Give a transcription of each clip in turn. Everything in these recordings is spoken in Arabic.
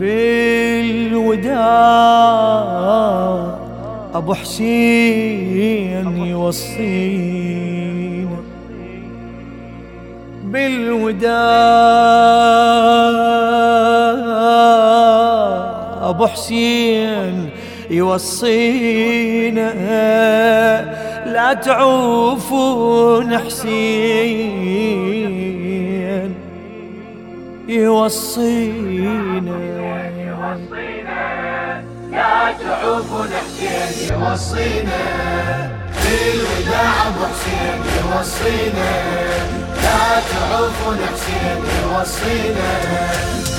بالوداع. أبو حسين يوصينا بالوداع. أبو حسين يوصينا. لا تعوفون حسين يوصينا. لا تعوفون حسين يوصينا. بالوداع أبو حسين يوصينا. لا تعوفون حسين يوصينا.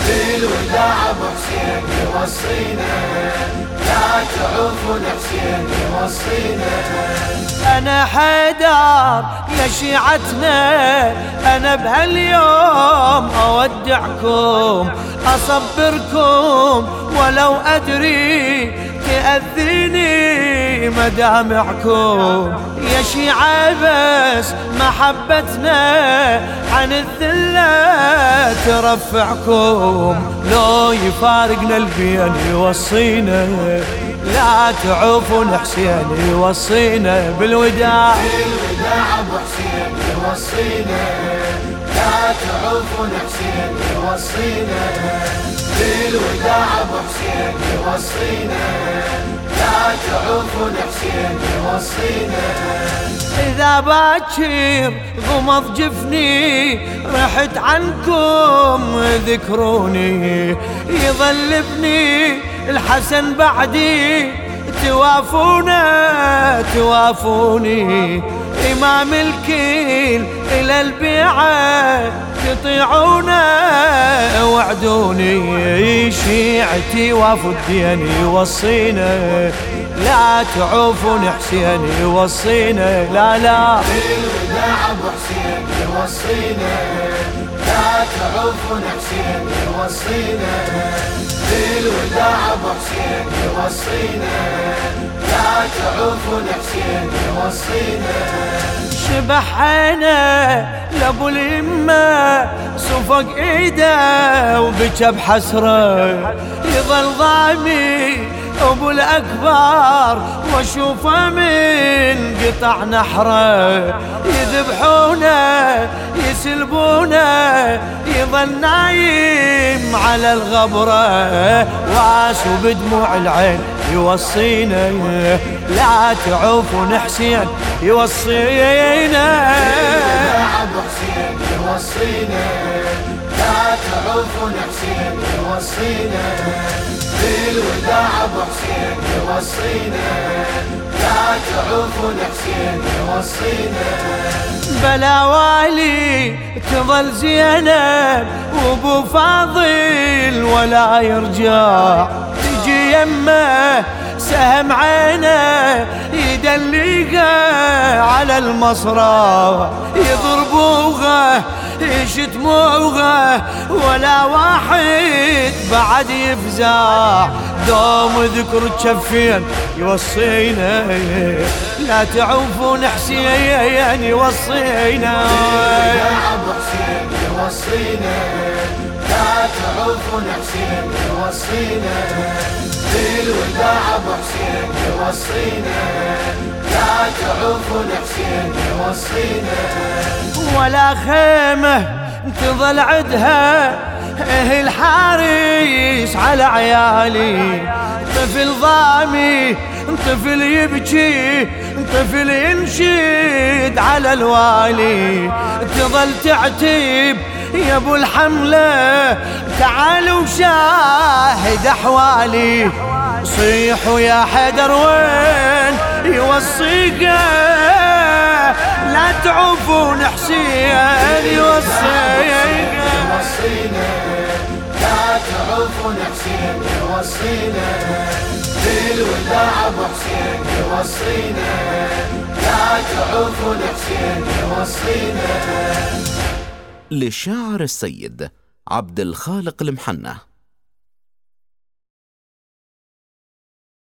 بالوداع أبو حسين يوصينا. لا تعوفون حسين يوصينا. أنا حيدر يا شيعتنا. أنا بهاليوم أودعكم أصبركم ولو أدري تأذيني مدامعكم يا شيعة بس محبتنا عن الذلة ترفعكم. لو يفارقنا البين يوصينا. لا تعوفون حسين يوصينا. بالوداع. بالوداع أبو حسين يوصينا. لا تعوفون حسين يوصينا. بالوداع ابو حسين يوصينا لا تعوفون حسين يوصينا إذا باكر غمض جفني رحت عنكم ذكروني. يظل ابني الحسن بعدي توافونا توافوني. إمام الكيل إلى البيعة تطيعونا وعدوني شيعتي وافدين يوصينا لا تعوفون حسين يوصينا لا لا. ابو حسين يوصينا لا تعوفون حسين يوصينا بالوداع ابو حسين يوصينا لا تعوفون حسين يوصينا شبحنا لابو اليمة صفق إيده وبكى بحسرة. يظل ضامي أبو الأكبر وأشوفه من قطع نحرة. يذبحونه يسلبونه يظل نايم على الغبرة. واسو بدموع العين. يوصينا لا تعوفون حسين يوصينا. ابو حسين يوصينا لا تعوفون حسين يوصينا. بالوداع ابو حسين يوصينا لا تعوفون حسين يوصينا. بلا والي تظل زينب وابو فاضل ولا يرجع. يمه سهم عينه يدلقه على المصرى يضربوه يشتموه ولا واحد بعد يفزع. دوم ذكر تشفين يوصينا لا تعوفون حسين يوصينا. يا ابو حسين يوصينا لا تعوفون حسين يوصينا. بالوداع ابو حسين يوصينا لا تعوفون حسين يوصينا ولا خيمة تظل عدها. أهل حارس على عيالي. طفل ضامي طفل يبكي طفل ينشد على الوالي. تظل تعتب يا أبو الحملة تعال وشاهد أحوالي. صيحوا يا حدر وين يوصيك؟ لا تعوفون حسين يوصيك. يوصينا لا تعوفون حسين يوصينا بالوداع ابو حسين يوصينا لا تعوفون حسين يوصينا للشاعر السيد عبد الخالق المحنة.